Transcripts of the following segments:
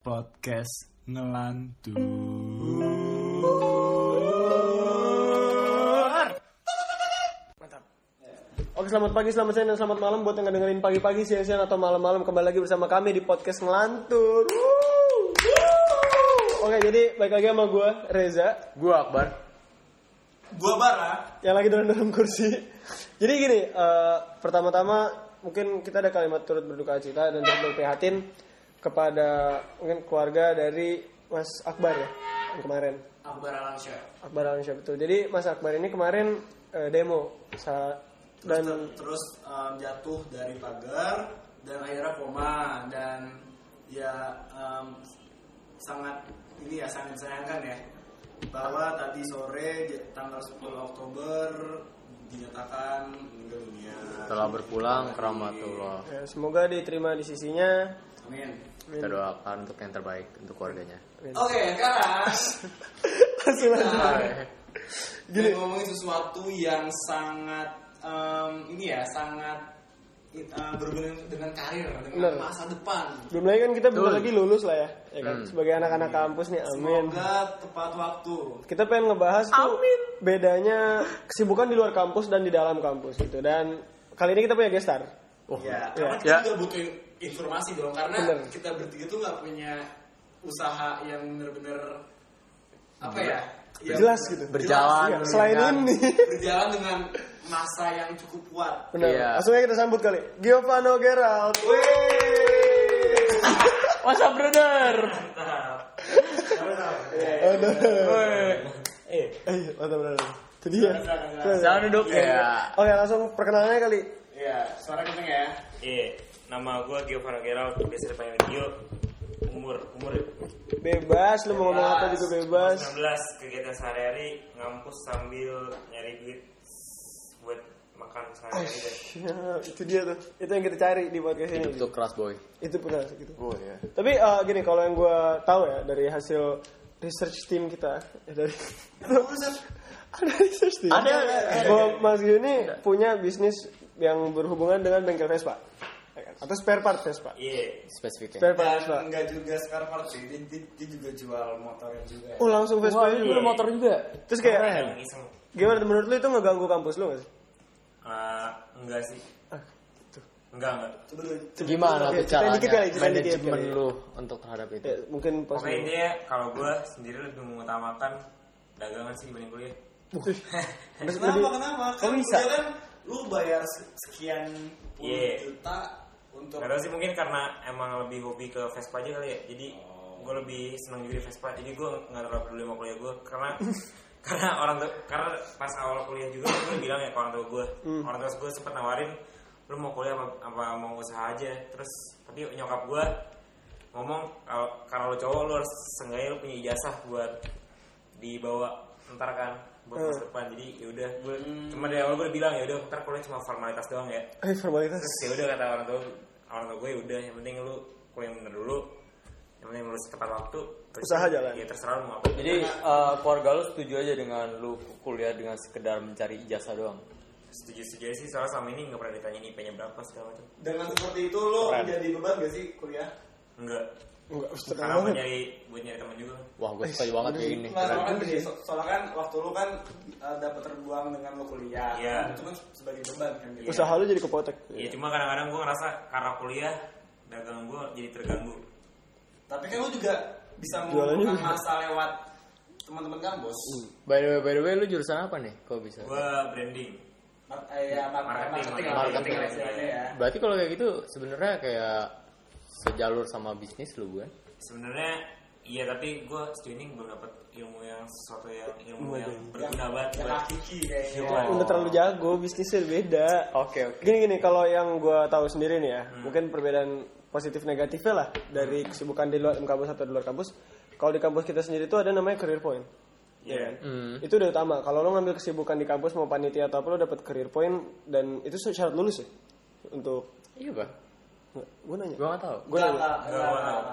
podcast ngelantur. Mantap. Oke selamat pagi, selamat siang, dan selamat malam buat yang dengerin pagi-pagi, siang-siang atau malam-malam kembali lagi bersama kami di podcast ngelantur. Oke jadi baik lagi sama gue Reza Gua Akbar. Gua Bara. yang lagi dalam dalam kursi. Jadi gini, eh, pertama-tama mungkin kita ada kalimat turut berduka cita dan turut berprihatin kepada mungkin keluarga dari Mas Akbar ya yang kemarin. Akbar Alamsyah. Akbar Alamsyah betul. Jadi Mas Akbar ini kemarin eh, demo sa- dan terus em, jatuh dari pagar dan akhirnya koma dan ya em, sangat ini ya sangat disayangkan ya bahwa tadi sore tanggal 10 Oktober dinyatakan meninggal dunia. Telah berpulang ke rahmatullah. ya, semoga diterima di sisinya. Amin. Amin. Kita doakan untuk yang terbaik untuk keluarganya. Amin. Oke, sekarang Langsung aja. kita Gini. ngomongin sesuatu yang sangat em, ini ya sangat uh, berhubungan dengan karir dengan Bener. masa depan. Belum lagi kan kita bentar Betul. lagi lulus lah ya, ya kan? Hmm. Sebagai anak-anak kampus nih, amin. Semoga tepat waktu. Kita pengen ngebahas tuh bedanya kesibukan di luar kampus dan di dalam kampus gitu. Dan kali ini kita punya gestar. Oh, ya, ya. karena kita Ya. juga butuh informasi dong karena Bener. kita bertiga tuh nggak punya usaha yang bener-bener apa ya? yang Jelas gitu. Berjalan. Iya, Selain kan? ini. berjalan dengan masa yang cukup kuat. Benar. Iya. Langsung aja kita sambut kali. Giovanni Gerald. What's up, brother? Eh, Eh, mantap benar. Itu dia. Jangan duduk ya. Oke, langsung perkenalannya kali. Iya, suara kenceng ya. Iya, nama gue Giovanni Gerald, biasa dipanggil Gio. Umur, umur Bebas, lu mau ngomong apa juga bebas. 19, kegiatan sehari-hari ngampus sambil nyari duit buat makan sehari-hari. Ya, itu dia tuh. Itu yang kita cari di podcast ini. Untuk keras boy. Itu benar gitu. Oh ya. Tapi eh, gini, kalau yang gue tahu ya dari hasil research team kita, ya dari ada research team. Ada, ada, ada. Mas Gio ini punya bisnis yang berhubungan dengan bengkel Vespa, Ya kan? atau spare part Vespa. Iya, Spesifiknya. Spare part Vespa. Dan enggak juga spare part sih, dia, dia, dia juga jual motornya juga. Oh langsung Vespa juga. lu motor juga. Terus kayak iseng. gimana menurut lu itu ngeganggu kampus lu gak sih? Eh, enggak sih, Ah, gitu. enggak enggak. Coba dulu. Gimana tuh caranya? dikit kali, dikit Manajemen kali. lu untuk terhadap itu. Ya, mungkin pas Pokoknya intinya kalau gue sendiri lebih mengutamakan dagangan sih dibanding kuliah. Terus Kenapa kenapa? Kan bisa? kan lu bayar se- sekian puluh Iya. juta untuk Gak tau sih mungkin karena emang lebih hobi ke Vespa aja kali ya. Jadi gue lebih seneng juga di Vespa. Jadi gue nggak terlalu peduli sama kuliah gue karena karena orang tua karena pas awal kuliah juga gue bilang ya ke orang tua gue. Orang tua gue sempet nawarin lu mau kuliah apa, apa mau usaha aja. Terus tapi nyokap gue ngomong kalau kalau lu cowok lu harus seenggaknya lu punya ijazah buat dibawa ntar kan buat masa depan jadi yaudah gue cuma dari awal gue udah bilang yaudah ntar kuliah cuma formalitas doang ya Eh, formalitas. terus ya udah kata orang tua orang tua gue ya udah yang penting lu kuliah yang bener dulu yang penting lulus tepat waktu terus Usaha jalan. ya terserah lu mau apa Jadi eh, keluarga lu setuju aja dengan lu kuliah dengan sekedar mencari ijazah doang. setuju setuju aja sih soalnya selama ini nggak pernah ditanya IP-nya berapa segala macam dengan seperti itu lu Keren. jadi beban gak sih kuliah? enggak Enggak, Ustaz, karena buat banget. nyari buat nyari teman juga Wah, gue suka banget kayak gini. Nggak, soalnya kan gini, soalnya kan waktu lu kan uh, dapat terbuang dengan lu kuliah. Iya. Itu kan sebagai beban kan gitu. Usaha lu jadi kepotek. ya cuma kadang-kadang gue ngerasa karena kuliah dagang gue jadi terganggu Tapi kan lu juga bisa mengumpulkan masa lewat teman-teman kampus. By the way, by the way, lu jurusan apa nih? Kok bisa? gue branding Mar- eh, ya, mar- Marketing, marketing, marketing. marketing lah istilahnya ya. Berarti kalau kayak gitu sebenarnya kayak sejalur sama bisnis lu kan? sebenarnya iya tapi gue sejauh ini belum dapat ilmu yang sesuatu yang ilmu yang berguna banget Yang buat hakiki kayaknya. Udah terlalu jago, bisnisnya beda. Oke, oke. Gini gini, kalau yang gue tahu sendiri nih ya, mungkin perbedaan positif negatifnya lah dari kesibukan di luar kampus atau di luar kampus. Kalau di kampus kita sendiri tuh ada namanya career point. Iya. kan? Hmm. Itu udah utama. Kalau lo ngambil kesibukan di kampus mau panitia atau apa lo dapat career point dan itu syarat lulus ya untuk Iya, Bang. Gue nanya. Gua nggak tahu. Gue nanya.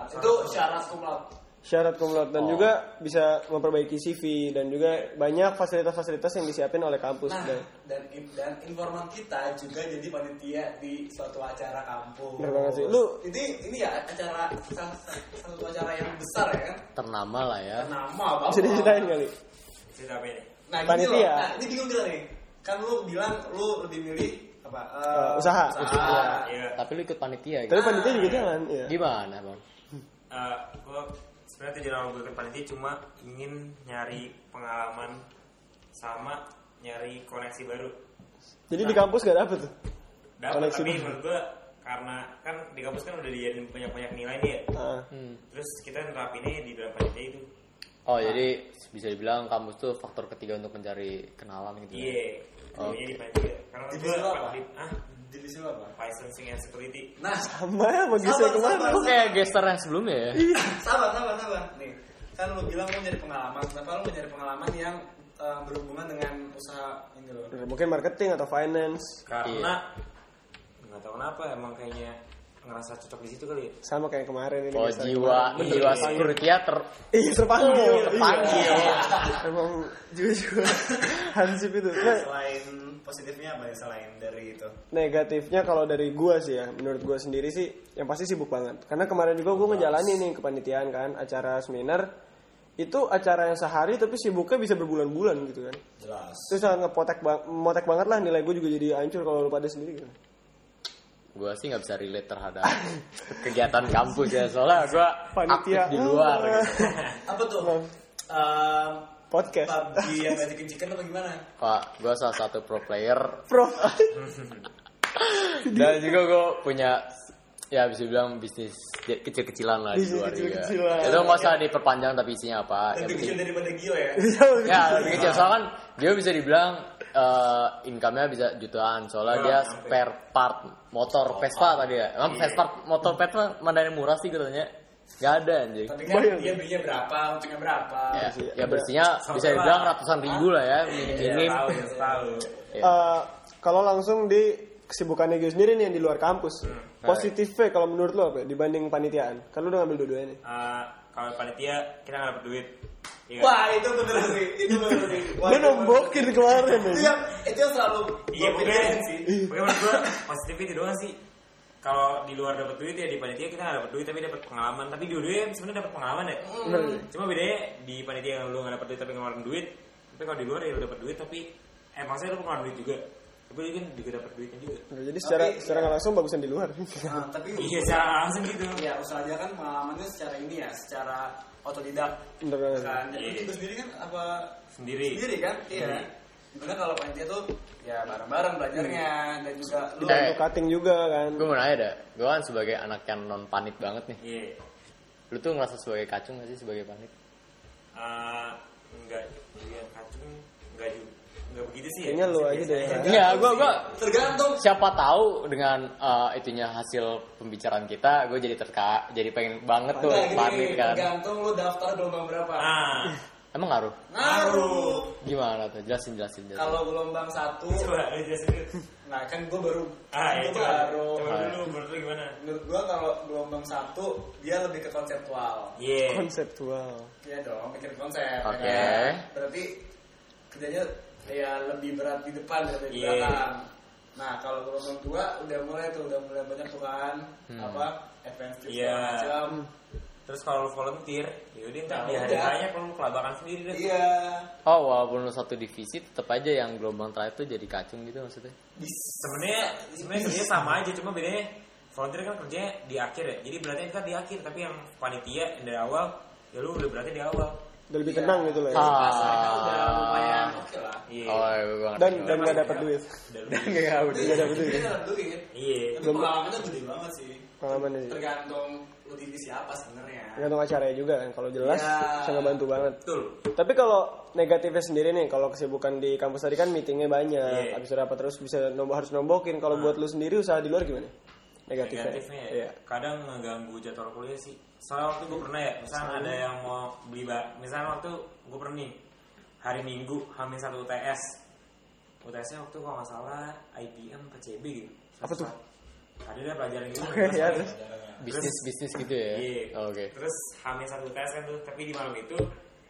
Itu syarat cum laude. syarat cum laude dan Oh. juga bisa memperbaiki CV dan juga banyak fasilitas-fasilitas yang disiapin oleh kampus Nah, dan dan dan informan kita juga jadi panitia di suatu acara kampus. Bener banget sih. Lu- ini ini ya acara salah satu acara yang besar ya kan? Ternama lah ya. Nama apa? bisa diceritain kali cerita apa ini Nah, gini Panitia. loh. Nah, ini bingung kita nih. Kan lu bilang lu lebih milih apa? Eh, usaha. Usaha. Usaha. Iya. Tapi lu ikut panitia tapi gitu. panitia juga jangan ya Gimana bang? Eh, gue sebenarnya tujuan awal gue ke panitia cuma ingin nyari pengalaman sama nyari koneksi baru. jadi di kampus gak dapet tuh Dapat Koneksi tapi baru. menurut gue karena kan di kampus kan udah dijadiin banyak banyak nilai nih ya. Ah. Hmm. Terus kita nerapinnya di dalam panitia itu. Oh jadi bisa dibilang kampus tuh faktor ketiga untuk mencari kenalan gitu. ya? Iya. Oh. Jadinya di panitia. Karena Divisi gue lu apa? ah Divisi lu apa? licensing and security. Nah, sama ya mau geser ke mana sabar. Kok kayak geser yang sebelumnya ya? sabar, sabar, sabar. Nih, kan lu bilang lu nyari pengalaman. Kenapa lu nyari pengalaman yang eh, berhubungan dengan usaha ini loh? mungkin marketing atau finance Karena nggak tahu kenapa emang kayaknya ngerasa cocok di situ kali ya. sama kayak kemarin ini Oh jiwa kemarin. jiwa security ya ter iya terpanggil Oh, terpanggil. Iya. emang jiwa-jiwa hansip itu nah, Selain positifnya apa ya selain dari itu? negatifnya kalau dari gua sih ya menurut gua sendiri sih yang pasti sibuk banget karena kemarin juga gua ngejalanin nih kepanitiaan kan acara seminar itu acara yang sehari tapi sibuknya bisa berbulan-bulan gitu kan Jelas. terus sangat ngepotek bang motek banget lah nilai gue juga jadi hancur kalau lu pada sendiri kan gue sih nggak bisa relate terhadap kegiatan kampus ya soalnya gue Panitia. aktif di luar Uh. gitu. Apa tuh? Eh, podcast PUBG yang gak chicken chicken apa gimana? Pak, gue salah satu pro player pro dan juga gue punya ya bisa bilang bisnis kecil-kecilan lah di Bisnis luar juga. kecil-kecilan. Itu nggak usah diperpanjang tapi isinya apa. Yang Lebih kecil penting, daripada Gio ya? ya lebih kecil soalnya kan dia bisa dibilang eh, income-nya bisa jutaan soalnya Ya, dia sampai. spare part motor Vespa tadi ya. Emang Iya. Vespa motor Vespa mana yang murah sih katanya? Gak ada anjing. Tapi kan Bayang. dia belinya berapa, untungnya berapa? Ya, ya bersihnya bisa dibilang ratusan ribu lah ya Iya, minim. tahu ya, tahu. Ya. Eh, kalau langsung di kesibukannya Gio sendiri nih yang di luar kampus positifnya kalau menurut lo apa ya, dibanding panitiaan kan lu udah ngambil dua-duanya nih Eh, kalau panitia kita nggak dapet duit. Iya. Wah itu bener sih, itu bener sih. Itu nombokin kemarin. Itu nih yang itu yang selalu Iya pikirin sih. Pokoknya menurut gue positif itu doang sih. Kalau di luar dapat duit ya di panitia kita nggak dapat duit tapi dapat pengalaman. Tapi dua-duanya sebenarnya dapat pengalaman ya. Bener sih. Cuma bedanya di panitia yang lu nggak dapat duit tapi ngeluarin duit. Tapi kalau di luar ya lu dapat duit tapi eh maksudnya lu ngeluarin duit juga. Tapi kan juga dapat duitnya juga. Nah, jadi secara Tapi, secara nggak langsung bagusan di luar Nah, tapi Iya secara langsung gitu. ya usaha aja kan pengalamannya secara ini ya, secara otodidak bener kan. Jadi Iya. itu sendiri kan apa Sendiri. sendiri kan? Iya. Di mana kalau panitia tuh ya bareng-bareng belajarnya dan juga lu Eh. untuk cutting juga kan Gue mau nanya dah, gue kan sebagai anak yang non panit banget nih. Iya. Lu tuh ngerasa sebagai kacung gak sih sebagai panit? Eh, sih ya. Kayaknya lu aja deh. Iya, gua gua tergantung siapa tahu dengan eh, itunya hasil pembicaraan kita, gue jadi terka, jadi pengen banget tuh panit kan. tergantung lu daftar gelombang berapa. Ah, Emang ngaruh? Ngaruh. Gimana tuh? Jelasin jelasin jelasin. Kalau gelombang satu, coba jelasin nah kan gue baru, Ah, iya, gue coba. baru. Coba dulu menurut lu gimana? Menurut gue kalau gelombang satu dia lebih ke konseptual. Iya. konseptual Iya dong, bikin konsep. ya Oke. kan? Berarti kerjanya ya lebih berat di depan daripada di Iya. belakang. Nah kalau gelombang dua udah mulai tuh, udah mulai banyak tuh kan Hmm. apa Iya. segala macam. Terus kalau lu volunteer, yaudah ntar Nah, di hari hanya kalau lu kelabakan sendiri deh. Iya. Oh, walaupun lu satu divisi, tetap aja yang gelombang terakhir tuh jadi kacung gitu maksudnya. Sebenarnya sebenarnya kerjanya sama aja, cuma bedanya volunteer kan kerjanya di akhir ya. Jadi berarti kan di akhir, tapi yang panitia yang dari awal, ya lu udah berarti di awal. udah lebih Iya. tenang gitu lah ya. Ah. Udah lumayan. Iya. Oh, iya, gue dan dan nggak dapat duit Dan nggak dapat duit. Nggak dapat duit. Iya. Tapi pengalamannya gede banget sih. pengalaman ini Tergantung lu divisi apa sebenarnya. tergantung acaranya juga kan kalau jelas Ya. bisa ngebantu banget Betul. tapi kalau negatifnya sendiri nih kalau kesibukan di kampus tadi kan meetingnya banyak Iya. habis itu rapat terus bisa nombok harus nombokin kalau buat lu sendiri usaha di luar gimana negatifnya, Negatifnya ya, Iya. kadang ngeganggu jadwal kuliah sih. Soalnya waktu gue pernah ya, misalnya ada yang mau beli misalnya waktu gue pernah nih hari Minggu hamil satu UTS. UTS-nya waktu kalau nggak salah IPM PCB gitu. Apa tuh? Ada deh pelajaran gitu. Oke, ya, terus? bisnis bisnis gitu ya Iya. Oh, oke Terus hamil satu tes kan tuh, tapi di malam itu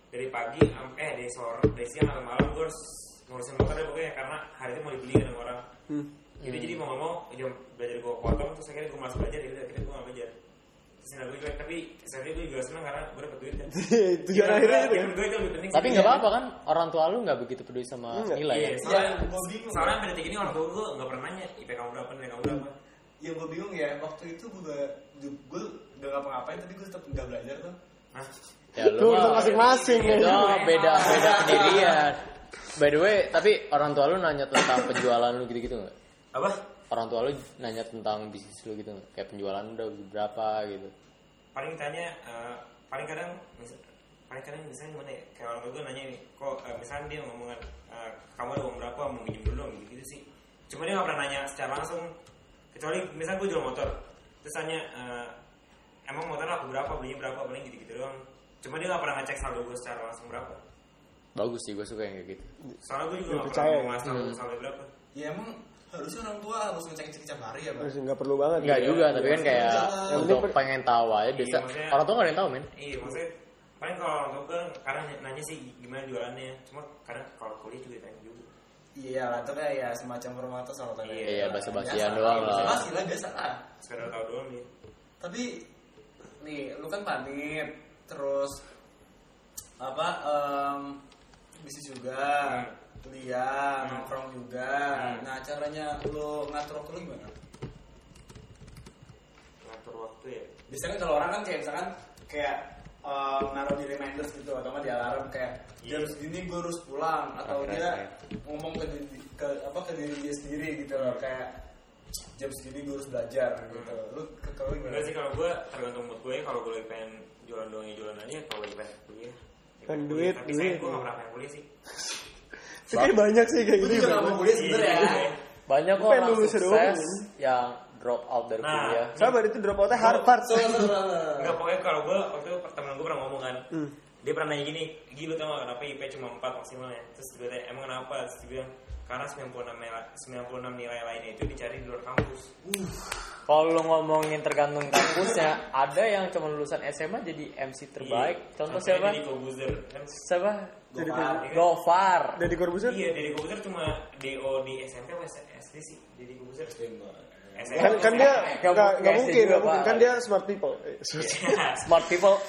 dari pagi eh dari sore dari siang sampai malam gue harus ngurusin motor deh pokoknya karena hari itu mau dibeli sama orang. Hmm. Jadi jadi mau nggak mau jam belajar gue potong terus akhirnya gue malas belajar jadi akhirnya gue nggak belajar. Nilai gue jelek tapi sebenarnya gue juga seneng karena gue dapet duit kan. Tujuan akhirnya itu kan. lebih penting. tapi nggak apa-apa kan orang tua lu nggak begitu peduli sama Enggak. nilai Iya, ya soalnya, Ya, soalnya sampai detik ini orang tua gue nggak pernah nanya IP kamu berapa, nilai kamu berapa. yang gue bingung ya waktu itu gue gue udah ngapa-ngapain tapi gue tetap nggak belajar tuh Hah? ya lu Tuh, itu masing-masing ya. itu beda beda pendirian by the way tapi orang tua lu nanya tentang penjualan lu gitu-gitu nggak Apa? Orang tua lu nanya tentang bisnis lu gitu kayak penjualan udah berapa gitu. Paling tanya eh, paling kadang paling kadang misalnya gimana ya kayak orang tua gue nanya nih kok eh, misalnya dia ngomongin eh, kamu ada uang berapa mau minjem dulu gitu, gitu sih. Cuma dia nggak pernah nanya secara langsung kecuali misalnya gue jual motor terus tanya eh, emang motor aku berapa belinya berapa paling gitu gitu doang. Cuma dia nggak pernah ngecek saldo gue secara langsung berapa. Bagus sih gue suka yang kayak gitu. Soalnya gue juga nggak percaya. pernah mau ngasih Hmm. saldo berapa. Ya emang harusnya orang tua harus ngecek-ngecek tiap hari ya bang nggak perlu banget. Enggak gitu. juga tapi kan kayak Yang untuk pengen tahu aja biasa Iya, maksudnya- orang tua nggak ada yang tahu men. Iya maksudnya paling kalau orang tua gue kadang nanya sih gimana jualannya. Cuma kadang kalau kuliah juga tanya juga. Iya lah kayak ya semacam formatus kalau tadi Iya, basa-basian Biasa, doang iya, lah. basa-basi lah biasa lah. Sekedar tahu doang dia. Tapi nih lu kan panit terus apa em, bisnis juga kuliah Hmm. nongkrong juga Hmm. nah caranya lu ngatur waktu lu gimana ngatur waktu ya biasanya kalau orang kan kayak misalkan kayak em, naruh di reminders gitu atau nggak di alarm kayak jam Iya. segini gue harus pulang atau Oke, dia oke. ngomong ke, diri- ke apa ke diri dia sendiri gitu loh kayak jam segini gue harus belajar gitu lu ke kalau lu Enggak gimana sih kalau gue tergantung mood gue kalau gue pengen jualan doang ya jualan aja kalau lagi pengen kuliah ya kuliah. duit, tapi duit. saya gue gak pernah pengen kuliah sih Itu kayak banyak sih kayak Gue gitu. juga gak mau kuliah sebenernya Iya. banyak kok orang sukses yang drop out dari Nah. kuliah Sabar itu drop outnya Harvard. Enggak pokoknya kalau gue waktu itu temen gue pernah ngomong kan Hmm. Dia pernah nanya gini gila tau gak kenapa IP cuma 4 maksimal ya terus gue tanya emang kenapa terus dia bilang karena 96 nilai, 96 nilai lainnya itu dicari di luar kampus kalau lu ngomongin tergantung kampusnya ada yang cuma lulusan SMA jadi MC terbaik Iya. contoh Sampai siapa Deddy Kobuzer kan siapa Jadi Gofar. Iya? Gofar Corbuzier? Iya, Deddy Kobuzer cuma DO di SMP apa SD sih? Deddy Kobuzer SMP. Kan, kan dia Nggak nggak mungkin nggak mungkin, kan dia smart people. Smart people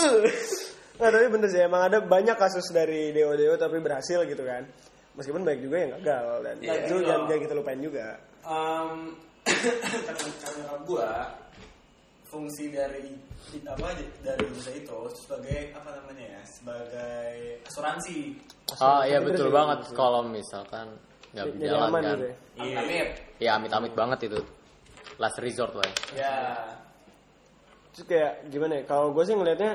Nah tapi bener sih emang ada banyak kasus dari Deo Deo tapi berhasil gitu kan. Meskipun banyak juga yang gagal dan Iya. itu jangan, jangan kita lupain juga. um, karena gua fungsi dari apa dari usaha itu sebagai apa namanya ya sebagai asuransi oh iya betul banget gitu. kalau misalkan nggak Jadi berjalan kan gitu ya. Iya. amit ya amit-amit banget itu last resort lah ya. ya Terus kayak gimana ya? Kalau gue sih ngelihatnya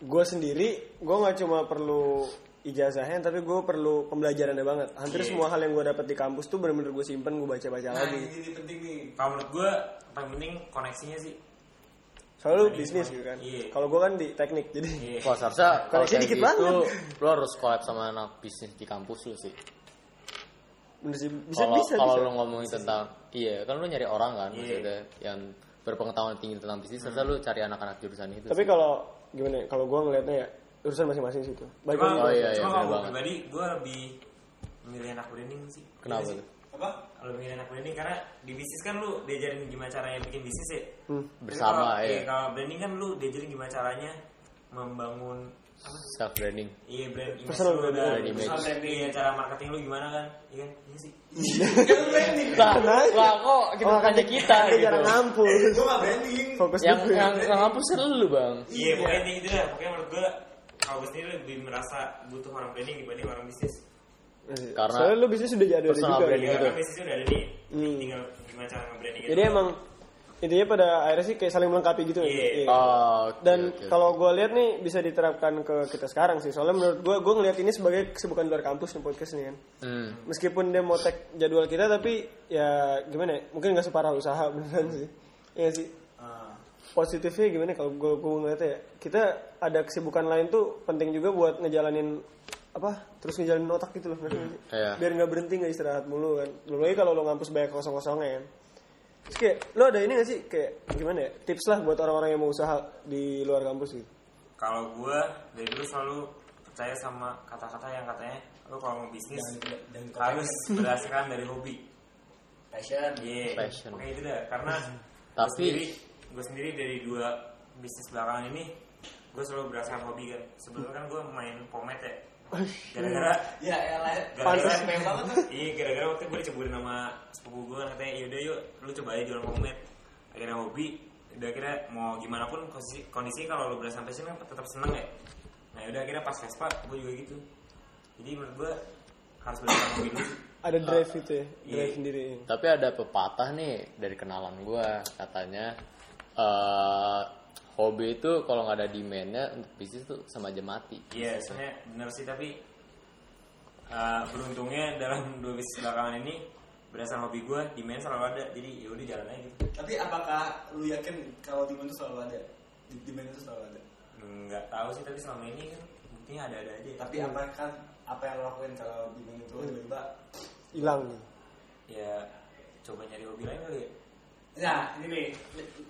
gue sendiri gue nggak cuma perlu ijazahnya tapi gue perlu pembelajarannya banget. Hampir Iya. semua hal yang gue dapat di kampus tuh bener-bener gue simpen gue baca-baca nah lagi. ini, ini penting nih Kalau menurut gue paling penting koneksinya sih. Soalnya lu bisnis gitu kan. Iya. Kalau gue kan di teknik jadi Iya. Wah seharusnya kalau kayak dikit gitu banget. lu harus collab sama anak bisnis di kampus lu sih. bener sih bisa Kalau bisa kalau bisa. lu ngomongin tentang iya kan lu nyari orang kan Iya. maksudnya yang berpengetahuan tinggi tentang bisnis harusnya lu cari anak-anak jurusan itu. Tapi sih. kalau gimana ya? Kalau gue ngelihatnya ya urusan masing-masing sih itu. Baik Cuma. Oh, iya, iya, cuma bener kalau pribadi, gue lebih memilih anak branding sih. Kenapa Iya sih. tuh? apa Kalau memilih anak branding karena di bisnis kan lu diajarin gimana caranya bikin bisnis ya. Hmm. Bersama, kalau, iya. iya, Kalau branding kan lu diajarin gimana caranya membangun self branding. Iya brand image Personal branding. dan Brand image. personal branding. Iya cara marketing lu gimana kan? Iya kan? Iya sih. Lah, Nah, lah kok kita Oh, tanya kita gitu. jarang ngampus. gue gak branding Fokus Yang yang kan lu bang. Iya, pokoknya intinya gitu lah. Pokoknya menurut gue kalau sendiri lebih merasa butuh orang branding dibanding orang bisnis. Karena Soalnya lu bisnis sudah jadi ada juga. branding Iya, itu. kan bisnisnya udah ada nih. Hmm. Tinggal gimana cara nge-branding Jadi emang intinya pada akhirnya sih kayak saling melengkapi gitu ya. Iya. Iya. Oh, oke, Dan oke. kalau gue lihat nih bisa diterapkan ke kita sekarang sih. Soalnya menurut gue, gue ngelihat ini sebagai kesibukan luar kampus nih podcast nih kan. Hmm. Meskipun dia mau tag jadwal kita, tapi ya gimana ya? Mungkin nggak separah usaha beneran sih. Iya sih. Ah. Positifnya gimana kalau gue gue ngeliatnya ya? Kita ada kesibukan lain tuh penting juga buat ngejalanin apa? Terus ngejalanin otak gitu loh. Iya. Biar nggak berhenti nggak istirahat mulu kan. Lagi kalau lo ngampus banyak kosong-kosongnya kan. Terus kayak lo ada ini gak sih kayak gimana ya tips lah buat orang-orang yang mau usaha di luar kampus gitu Kalau gue dari dulu selalu percaya sama kata-kata yang katanya lu kalau mau bisnis Dan harus berdasarkan dari hobi. passion. Iya. Passion. Kayak gitu dah. Karena Tapi- gue sendiri, gue sendiri dari dua bisnis belakangan ini gue selalu berdasarkan hobi kan. Sebelumnya kan gue main pomade ya. Gara-gara Ya elah. Gara-gara. Pengen banget tuh. Iya gara-gara waktu itu gue diceburin sama sepupu gue katanya yaudah yuk lu coba aja jualan pomade akhirnya hobi udah akhirnya mau gimana pun kondisi, kondisi kalau lu berasa sampai sini tetap seneng ya nah udah akhirnya pas Vespa gue juga gitu jadi menurut gue harus berdasarkan hobi dulu ada drive itu ya iya. drive sendiri Tapi ada pepatah nih dari kenalan gue katanya eh hobi itu kalau nggak ada demandnya untuk bisnis tuh sama aja mati. iya sebenarnya bener sih tapi uh, beruntungnya dalam dua bisnis belakangan ini berdasarkan hobi gue demand selalu ada jadi yaudah jalan aja gitu Tapi apakah lu yakin kalau demand itu selalu ada? Demand itu selalu ada. nggak tahu sih tapi selama ini kan buktinya ada-ada aja Tapi apakah apa yang lo lakuin kalau demand itu tiba-tiba hilang gitu. ya coba nyari hobi lain kali ya Nah, ini nih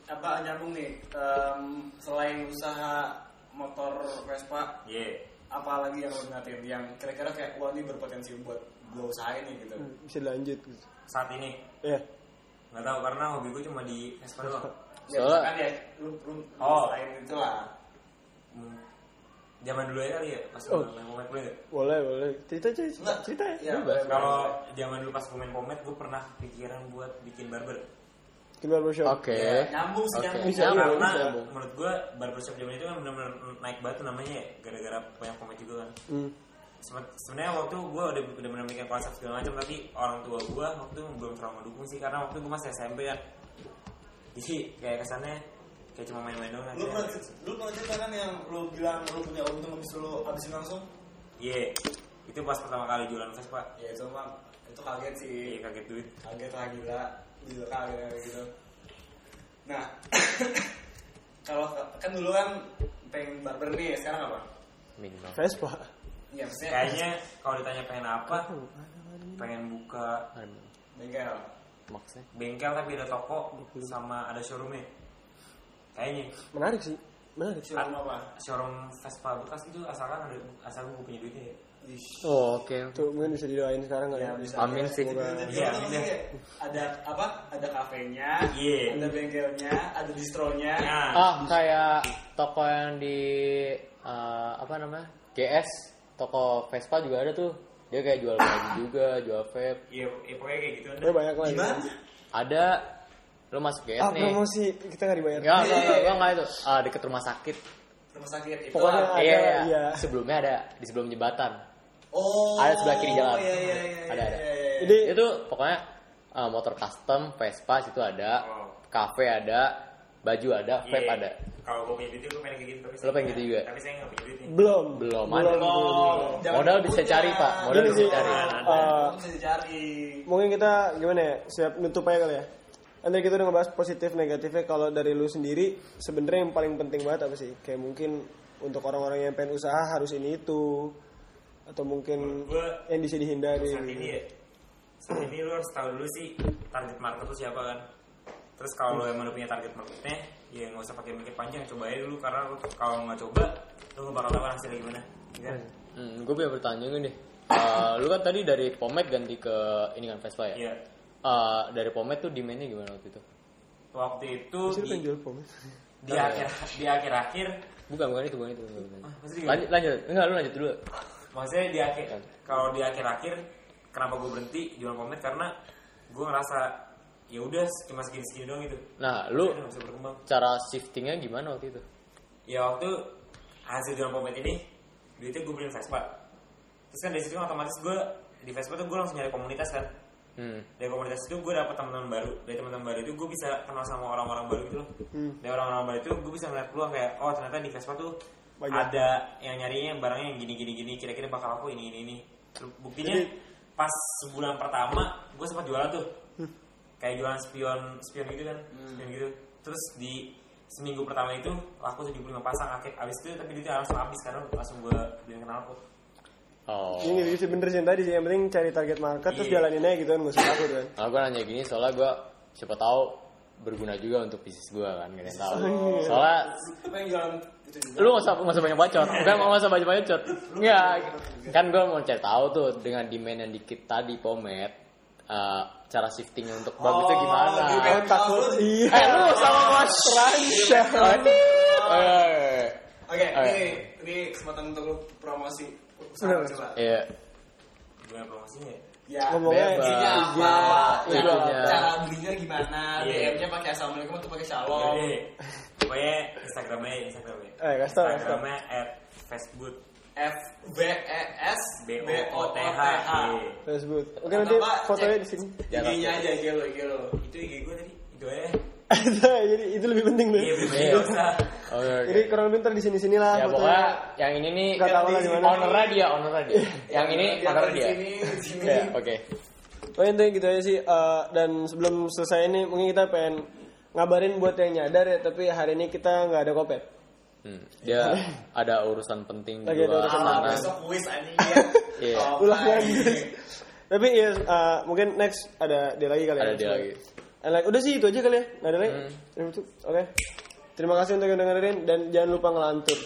apa nyambung nih em, selain usaha motor Vespa, Iya, apa lagi yang lo ngatin yang kira-kira kayak wah ini berpotensi buat gue usahain nih gitu. Hmm, bisa lanjut gitu saat ini ya nggak tahu karena hobi gue cuma di Vespa doang. Ya, Soalnya- misalkan ya lu lu Oh. usahain itu lah. Hmm. Zaman dulu ya kali ya pas Oh. main pomade boleh nggak? boleh boleh cerita cerita cerita ya Ya, Kalau zaman dulu pas gue main pomade gue pernah pikiran buat bikin barber. Bikin barbershop Oke. Ya, nyambung sih Oke. nyambung. Bisa, Ya, karena bisa. menurut gue barbershop zaman itu kan benar-benar naik batu namanya ya gara-gara banyak pomade juga kan. Hmm. Sebe- sebenarnya waktu gue udah udah mikir konsep segala macam tapi orang tua gue waktu itu belum terlalu mendukung sih karena waktu gue masih SMP kan jadi kayak kesannya kayak cuma main-main doang Lu aja. pernah lu pernah cerita kan yang lu bilang lu punya untung habis lu habisin langsung? iya itu pas pertama kali jualan Vespa Ya itu mah itu kaget sih. iya kaget duit. Kaget lah gila. Gila kaget kayak gitu. Nah kalau kan dulu kan pengen barber nih sekarang apa? Minimal. Vespa ya maksudnya kayaknya kalau ditanya pengen apa pengen buka bengkel. Maksudnya. bengkel tapi ada toko sama ada showroomnya. Kayaknya. Menarik sih menarik. Sih showroom apa? Showroom Vespa bekas itu asalkan ada asal gue punya duitnya ya Ish. Oh, oke. tuh mungkin bisa didoain sekarang kali Ya, ya bisa. Amin sih. Iya, ada apa ada kafenya Iya. ada bengkelnya ada distronya nah Ah, kayak toko yang di eh, apa namanya? GS, toko Vespa juga ada tuh. Dia kayak jual baju juga, jual vape. iya iya, pokoknya kayak gitu Ya banyak lah gimana gitu. Ada lu masuk GS ah nih. promosi kita nggak dibayar Enggak, enggak, enggak, enggak, itu. Ah, deket rumah sakit. rumah sakit itu Pokoknya. Ada, iya, iya. iya. Sebelumnya ada di sebelum jembatan. Oh ada sebelah kiri jalan. iya iya iya Ada, ada. iya, iya. jadi Itu pokoknya eh, motor custom, Vespa situ ada, Oh. cafe ada, baju ada, vape Iya. ada. kalau gue punya duit gue pengen kayak gitu tapi Lo saya- pengen gitu juga? tapi saya nggak punya duit nih belum Belum ada. Oh, jangan Modal bisa punya. cari, Pak. Modal Gini bisa cari. Eh, bisa dicari mungkin kita gimana ya siap nutup aja kali ya nanti kita udah ngebahas positif negatifnya kalau dari lu sendiri sebenarnya yang paling penting banget apa sih kayak mungkin untuk orang-orang yang pengen usaha harus ini itu atau mungkin gue yang bisa dihindari saat ini ya saat ini lu harus tahu dulu sih target market lu siapa kan terus kalau lu emang udah punya target marketnya ya nggak usah pakai mikir panjang coba aja dulu karena lu kalau nggak coba lu nggak bakal tahu hasilnya gimana ya kan Hmm, gue punya pertanyaan nih. Eh, lu kan tadi dari pomade ganti ke ini kan Vespa ya? iya Eh, dari pomade tuh demandnya gimana waktu itu? waktu itu Sih lu di, jual pom di akhir di akhir akhir Bukan, bukan itu, bukan itu. Bukan itu. pasti gimana? Lanjut, lanjut. Enggak, lu lanjut dulu. Maksudnya di akhir kalau di akhir akhir kenapa gue berhenti jualan pomade? Karena gue ngerasa ya udah cuma segini segini doang gitu. Nah, lu cara shiftingnya gimana waktu itu? ya waktu hasil jualan pomade ini duitnya gue beliin Vespa. Terus kan dari situ otomatis gue di Vespa tuh gue langsung nyari komunitas kan? Hmm. dari komunitas itu gue dapet teman-teman baru. Dari teman-teman baru itu gue bisa kenal sama orang-orang baru gitu loh. Hmm. dari orang-orang baru itu gue bisa ngeliat peluang kayak oh ternyata di Vespa tuh Banyak. ada yang nyarinya barangnya yang gini gini gini kira-kira bakal aku ini ini ini buktinya Jadi- pas sebulan pertama gue sempat jualan tuh kayak jualan spion spion gitu kan spion gitu terus di seminggu pertama itu laku 75 pasang akhir abis itu tapi duitnya langsung habis karena langsung gue beliin kenal aku Oh. ini sih bener sih yang tadi sih yang penting cari target market terus Iya. jalanin aja gitu kan usah takut kan Nah, gue nanya gini soalnya gue siapa tahu berguna juga untuk bisnis gue kan gak ada yang tahu iya. soalnya yang itu juga? Lu gak usah gak usah banyak bacot bukan mau usah banyak bacot enggak kan gue mau cari tahu tuh dengan demand yang dikit tadi pomet eh, cara shiftingnya untuk bagusnya Oh, gimana gitu. Oh, takut iya. eh lu sama mas Ransya. eh Oke, ini iya. ini kesempatan untuk lu promosi usaha coba. iya Gimana promosinya? Ya, Ngomongnya Bebas. IG-nya IG, apa? iya. Cara- Cara belinya gimana? Iya. DM-nya pakai assalamualaikum atau pakai shalom? Pokoknya Instagramnya Instagramnya. Eh, kasih tau. Instagramnya at Facebook F B E S B O T H. Iya. Facebook. Oke nanti fotonya di sini. IG-nya aja, IG lo, IG lo. Itu IG gue tadi. Itu aja. Jadi itu lebih penting deh. Iya, Iya. Oke. Jadi kurang lebih ntar di sini sini lah ya pokoknya yang ini nih Nggak tahu lah di mana. ownernya dia ownernya dia yang ini di dia sini, di sini. ya oke Oh intinya gitu aja sih. Eh, dan sebelum selesai ini mungkin kita pengen ngabarin buat yang nyadar ya. Tapi hari ini kita nggak ada kopet. Hmm, dia ada urusan penting Lagi ada juga urusan Ah, besok kuis anjing ya. Iya. Oh, Ulang lagi. Tapi ya eh, mungkin next ada dia lagi kali ya. Ada dia lagi. And like, udah sih itu aja kali ya. Nggak ada lagi. Hmm. Oke. Terima kasih untuk yang dengerin dan jangan lupa ngelantur.